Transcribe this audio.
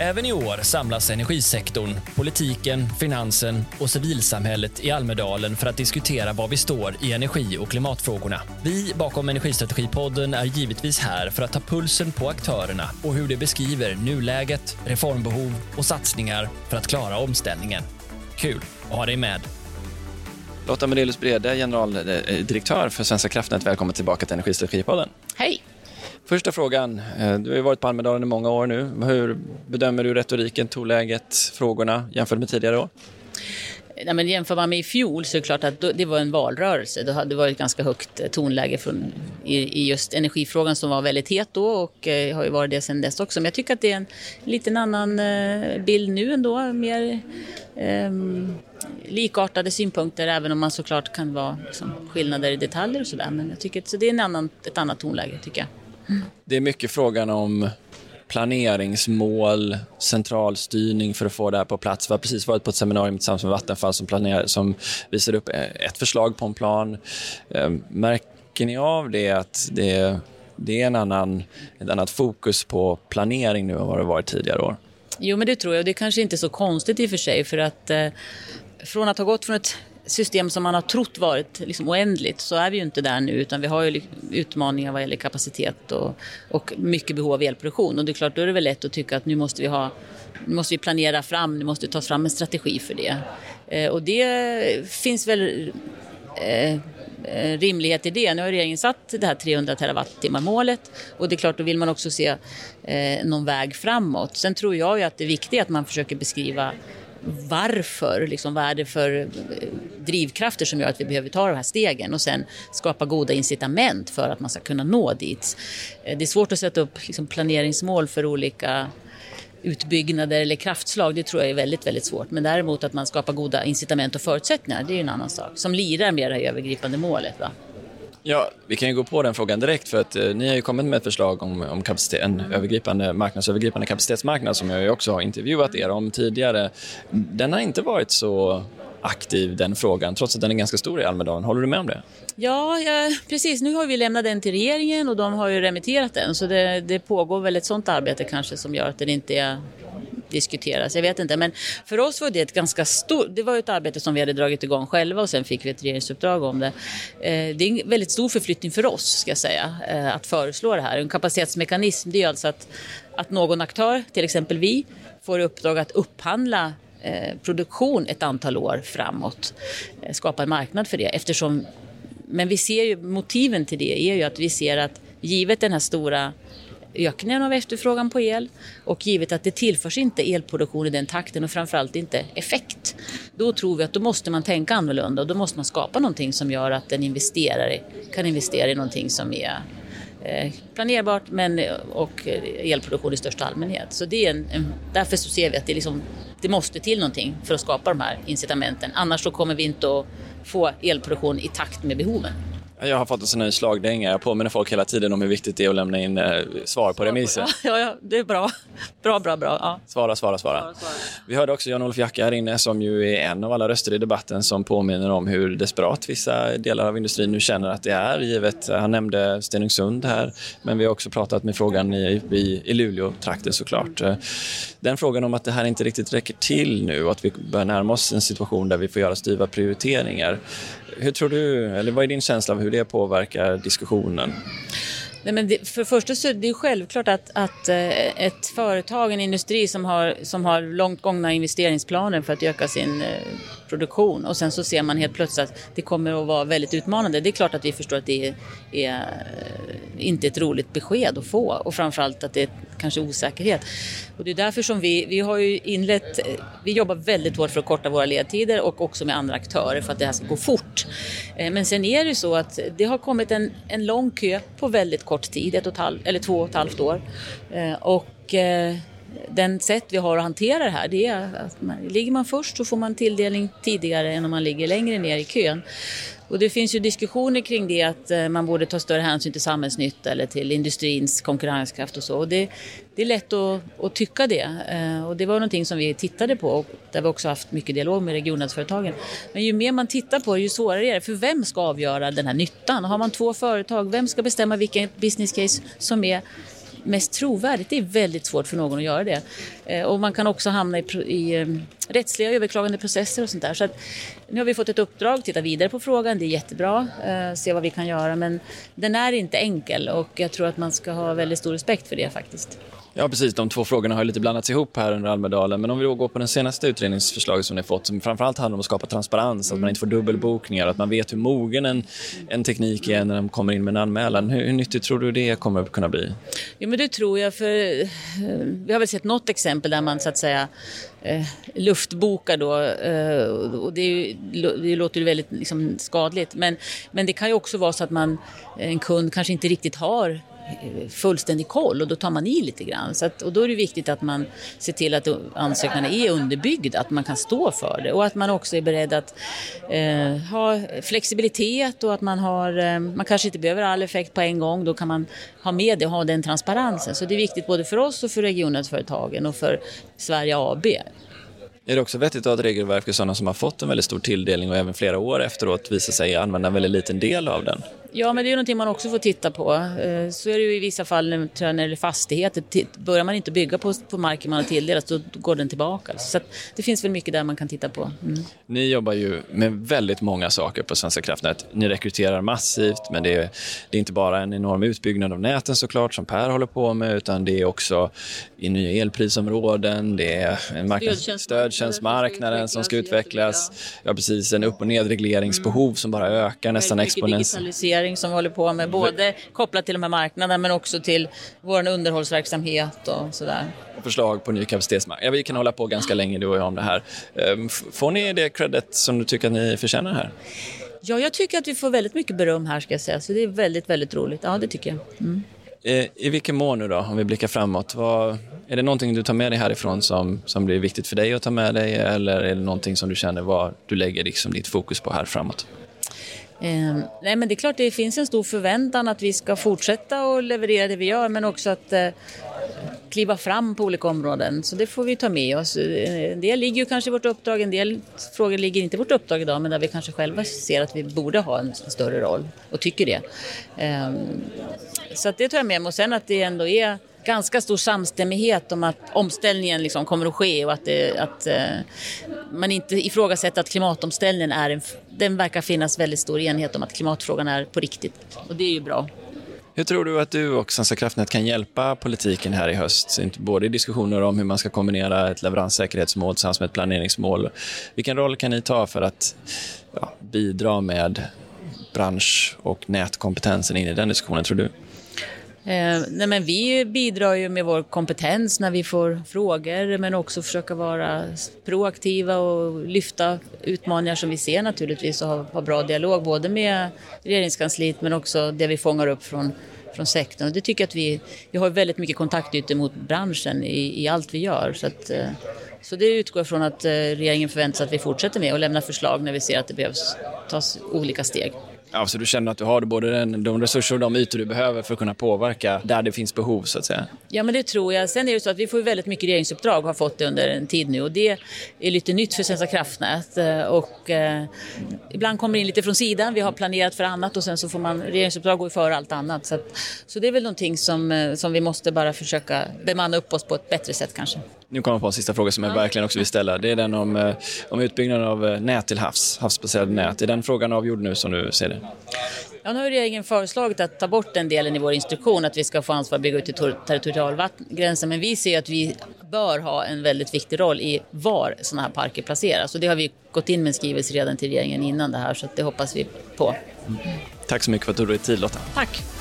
Även i år samlas energisektorn, politiken, finansen och civilsamhället i Almedalen för att diskutera var vi står i energi och klimatfrågorna. Vi bakom Energistrategipodden är givetvis här för att ta pulsen på aktörerna och hur de beskriver nuläget, reformbehov och satsningar för att klara omställningen. Kul att ha dig med! Lotta Medelius Brede, generaldirektör för Svenska kraftnät. Välkommen tillbaka till Energistrategipodden. Hej! Första frågan. Eh, du har ju varit på Almedalen i många år nu. Hur bedömer du retoriken, tonläget, frågorna jämfört med tidigare år? Nej, men jämför man med i fjol så är det klart att det var en valrörelse. Det hade varit ett ganska högt eh, tonläge från, i, just energifrågan som var väldigt het då och eh, har ju varit det sedan dess också. Men jag tycker att det är en liten annan eh, bild nu ändå. Mer eh, likartade synpunkter även om man såklart kan vara liksom, skillnader i detaljer och sådär. Men jag tycker att så det är en annan, ett annat tonläge tycker jag. Det är mycket frågan om planeringsmål, centralstyrning för att få det här på plats. Vi har precis varit på ett seminarium tillsammans med Vattenfall som, planerar, som visade upp eh, ett förslag på en plan. Eh, märker ni av det att det, det är en annan, ett annat fokus på planering nu än vad det varit tidigare år? Jo, men det tror jag. Det är kanske inte så konstigt i och för sig för att eh, från att ha gått från ett system som man har trott varit liksom oändligt så är vi ju inte där nu utan vi har ju utmaningar vad gäller kapacitet och, och mycket behov av elproduktion. Och det är klart, då är det väl lätt att tycka att nu måste vi ha nu måste vi planera fram, nu måste det tas fram en strategi för det. Eh, och det finns väl eh, eh rimlighet i det. Nu har regeringen satt det här 300 terawattimmar målet och det är klart då vill man också se eh, någon väg framåt. Sen tror jag ju att det är viktigt att man försöker beskriva varför, liksom, vad är det för eh, drivkrafter som gör att vi behöver ta de här stegen och sen skapa goda incitament för att man ska kunna nå dit. Eh, det är svårt att sätta upp liksom, planeringsmål för olika utbyggnader eller kraftslag, det tror jag är väldigt, väldigt svårt. Men däremot att man skapar goda incitament och förutsättningar, det är en annan sak. Som lirar med det här övergripande målet. Va? Ja, vi kan ju gå på den frågan direkt för att eh, ni har ju kommit med ett förslag om, om kapacitet, en övergripande, marknadsövergripande kapacitetsmarknad som jag ju också har intervjuat er om tidigare. Den har inte varit så aktiv den frågan trots att den är ganska stor i Almedalen. Håller du med om det? Ja, ja, precis. Nu har vi lämnat den till regeringen och de har ju remitterat den så det, det pågår väl ett sånt arbete kanske som gör att den inte är diskuteras. Jag vet inte, men för oss var det ett ganska stort, det var ett arbete som vi hade dragit igång själva och sen fick vi ett regeringsuppdrag om det. Eh, det är en väldigt stor förflyttning för oss, ska jag säga, eh, att föreslå det här. En kapacitetsmekanism, det är alltså att, att någon aktör, till exempel vi, får i uppdrag att upphandla eh, produktion ett antal år framåt. Skapa en marknad för det eftersom men vi ser ju motiven till det är ju att vi ser att givet den här stora ökningen av efterfrågan på el och givet att det tillförs inte elproduktion i den takten och framförallt inte effekt. Då tror vi att då måste man tänka annorlunda och då måste man skapa någonting som gör att en investerare kan investera i någonting som är eh, planerbart men, och elproduktion i största allmänhet. Så det är en, en, därför så ser vi att det, liksom, det måste till någonting för att skapa de här incitamenten. Annars så kommer vi inte att få elproduktion i takt med behoven. Jag har fått en sån här slagdänga. Jag påminner folk hela tiden om hur viktigt det är att lämna in eh, svar på remisser. Ja, ja, det är bra. Bra, bra, bra. Ja. Svara, svara, svara, svara, svara. Vi hörde också Jan-Olof Jacka här inne som ju är en av alla röster i debatten som påminner om hur desperat vissa delar av industrin nu känner att det är. Givet, han nämnde Stenungsund här, men vi har också pratat med frågan i, i, i Luleå-trakten såklart. Den frågan om att det här inte riktigt räcker till nu och att vi börjar närma oss en situation där vi får göra styva prioriteringar. Hur tror du, eller vad är din känsla av hur det påverkar diskussionen? Nej, men det, för det första så är det självklart att, att eh, ett företag, en industri som har, som har långt gångna investeringsplaner för att öka sin eh, produktion och sen så ser man helt plötsligt att det kommer att vara väldigt utmanande. Det är klart att vi förstår att det är, är inte ett roligt besked att få och framförallt att det är kanske osäkerhet. Och det är därför som vi, vi har ju inlett, vi jobbar väldigt hårt för att korta våra ledtider och också med andra aktörer för att det här ska gå fort. Eh, men sen är det ju så att det har kommit en, en lång kö på väldigt kort tid, ett och ett halv, eller två och ett halvt år. Eh, och eh, den sätt vi har att hantera det här det är att man, ligger man först så får man tilldelning tidigare än om man ligger längre ner i kön. Och det finns ju diskussioner kring det att eh, man borde ta större hänsyn till samhällsnytta eller till industrins konkurrenskraft och så. Och det, det är lätt att, att, tycka det. Eh, och det var någonting som vi tittade på och där vi också haft mycket dialog med regionalföretagen. Men ju mer man tittar på det, ju svårare är det. För vem ska avgöra den här nyttan? Har man två företag, vem ska bestämma vilken business case som är mest trovärdigt. Det är väldigt svårt för någon att göra det. Eh, och man kan också hamna i, i eh, rättsliga överklagandeprocesser och sånt där. Så att, nu har vi fått ett uppdrag, titta vidare på frågan, det är jättebra, eh, se vad vi kan göra. Men den är inte enkel och jag tror att man ska ha väldigt stor respekt för det faktiskt. Ja, precis. De två frågorna har lite blandats ihop här under Almedalen. Men om vi då går på den senaste utredningsförslaget som ni fått, som framförallt handlar om att skapa transparens, mm. att man inte får dubbelbokningar, att man vet hur mogen en, en teknik är när de kommer in med en anmälan. Hur, hur nyttigt tror du det kommer att kunna bli? Jo, men det tror jag, för eh, vi har väl sett något exempel exempel där man så att säga eh, luftbokar då. Eh, och det, är, det låter ju väldigt liksom, skadligt. Men, men det kan ju också vara så att man, en kund kanske inte riktigt har fullständig koll och då tar man i lite grann. Så att, och då är det viktigt att man ser till att ansökan är underbyggd, att man kan stå för det och att man också är beredd att eh, ha flexibilitet och att man har, eh, man kanske inte behöver all effekt på en gång, då kan man ha med det och ha den transparensen. Så det är viktigt både för oss och för regionnätsföretagen och för Sverige AB. Är det också vettigt att ha ett regelverk för sådana som har fått en väldigt stor tilldelning och även flera år efteråt visar sig använda en väldigt liten del av den? Ja, men det är ju någonting man också får titta på. Eh, så är det ju i vissa fall när det gäller fastigheter. Börjar man inte bygga på, på marken man har tilldelats, då går den tillbaka. Så det finns väl mycket där man kan titta på. Mm. Ni jobbar ju med väldigt många saker på Svenska kraftnät. Ni rekryterar massivt, men det är, det är inte bara en enorm utbyggnad av näten såklart, som Per håller på med, utan det är också i nya elprisområden, det är en marknad, stödtjänstmarknaden som ska utvecklas. Ja, precis, en upp och nedregleringsbehov som bara ökar nästan exponentiellt digitalisering som vi håller på med, både kopplat till de här marknaderna men också till vår underhållsverksamhet och sådär. Förslag på ny kapacitetsmarknad. Ja, vi kan hålla på ganska länge du och jag om det här. Ehm, får ni det credit som du tycker att ni förtjänar här? Ja, jag tycker att vi får väldigt mycket beröm här ska jag säga, så det är väldigt, väldigt roligt. Ja, det tycker jag. Mm. Eh, I vilken mån nu då, om vi blickar framåt, vad, är det någonting du tar med dig härifrån som, som blir viktigt för dig att ta med dig eller är det någonting som du känner var du lägger liksom ditt fokus på här framåt? Eh, nej men det är klart det finns en stor förväntan att vi ska fortsätta att leverera det vi gör men också att eh, kliva fram på olika områden. Så det får vi ta med oss. Eh, en del ligger ju kanske i vårt uppdrag, en del frågor ligger inte i vårt uppdrag idag men där vi kanske själva ser att vi borde ha en större roll och tycker det. Ehm, så att det tar jag med mig och sen att det ändå är ganska stor samstämmighet om att omställningen liksom kommer att ske och att, det, att eh, man inte ifrågasätter att klimatomställningen är en... Den verkar finnas väldigt stor enighet om att klimatfrågan är på riktigt och det är ju bra. Hur tror du att du och Svenska kraftnät kan hjälpa politiken här i höst? Både i diskussioner om hur man ska kombinera ett leveranssäkerhetsmål tillsammans med ett planeringsmål. Vilken roll kan ni ta för att ja, bidra med bransch och nätkompetensen in i den diskussionen, tror du? Eh, nej men vi bidrar ju med vår kompetens när vi får frågor men också försöka vara proaktiva och lyfta utmaningar som vi ser naturligtvis och ha, ha bra dialog både med regeringskansliet men också det vi fångar upp från, från sektorn. Och det tycker jag att vi, vi har väldigt mycket kontaktytor mot branschen i, i allt vi gör. Så, att, eh, så det utgår från att eh, regeringen förväntar sig att vi fortsätter med och lämnar förslag när vi ser att det behövs tas olika steg. Ja, så du känner att du har både den, de resurser och de ytor du behöver för att kunna påverka där det finns behov så att säga? Ja, men det tror jag. Sen är det så att vi får väldigt mycket regeringsuppdrag och har fått det under en tid nu och det är lite nytt för Svenska kraftnät eh, och eh, ibland kommer det in lite från sidan. Vi har planerat för annat och sen så får man regeringsuppdrag gå före allt annat. Så, att, så det är väl någonting som, eh, som vi måste bara försöka bemanna upp oss på ett bättre sätt kanske. Nu kommer jag på en sista fråga som jag verkligen också vill ställa. Det är den om, eh, om utbyggnaden av eh, nät till havs, havsbaserade nät. Är den frågan avgjord nu som du ser det? Ja, nu har regeringen föreslagit att ta bort den delen i vår instruktion att vi ska få ansvar att bygga ut till territorialgränsen. Men vi ser att vi bör ha en väldigt viktig roll i var sådana här parker placeras. Och det har vi gått in med en skrivelse redan till regeringen innan det här så det hoppas vi på. Tack så mycket för att du tog dig tid Lotta. Tack.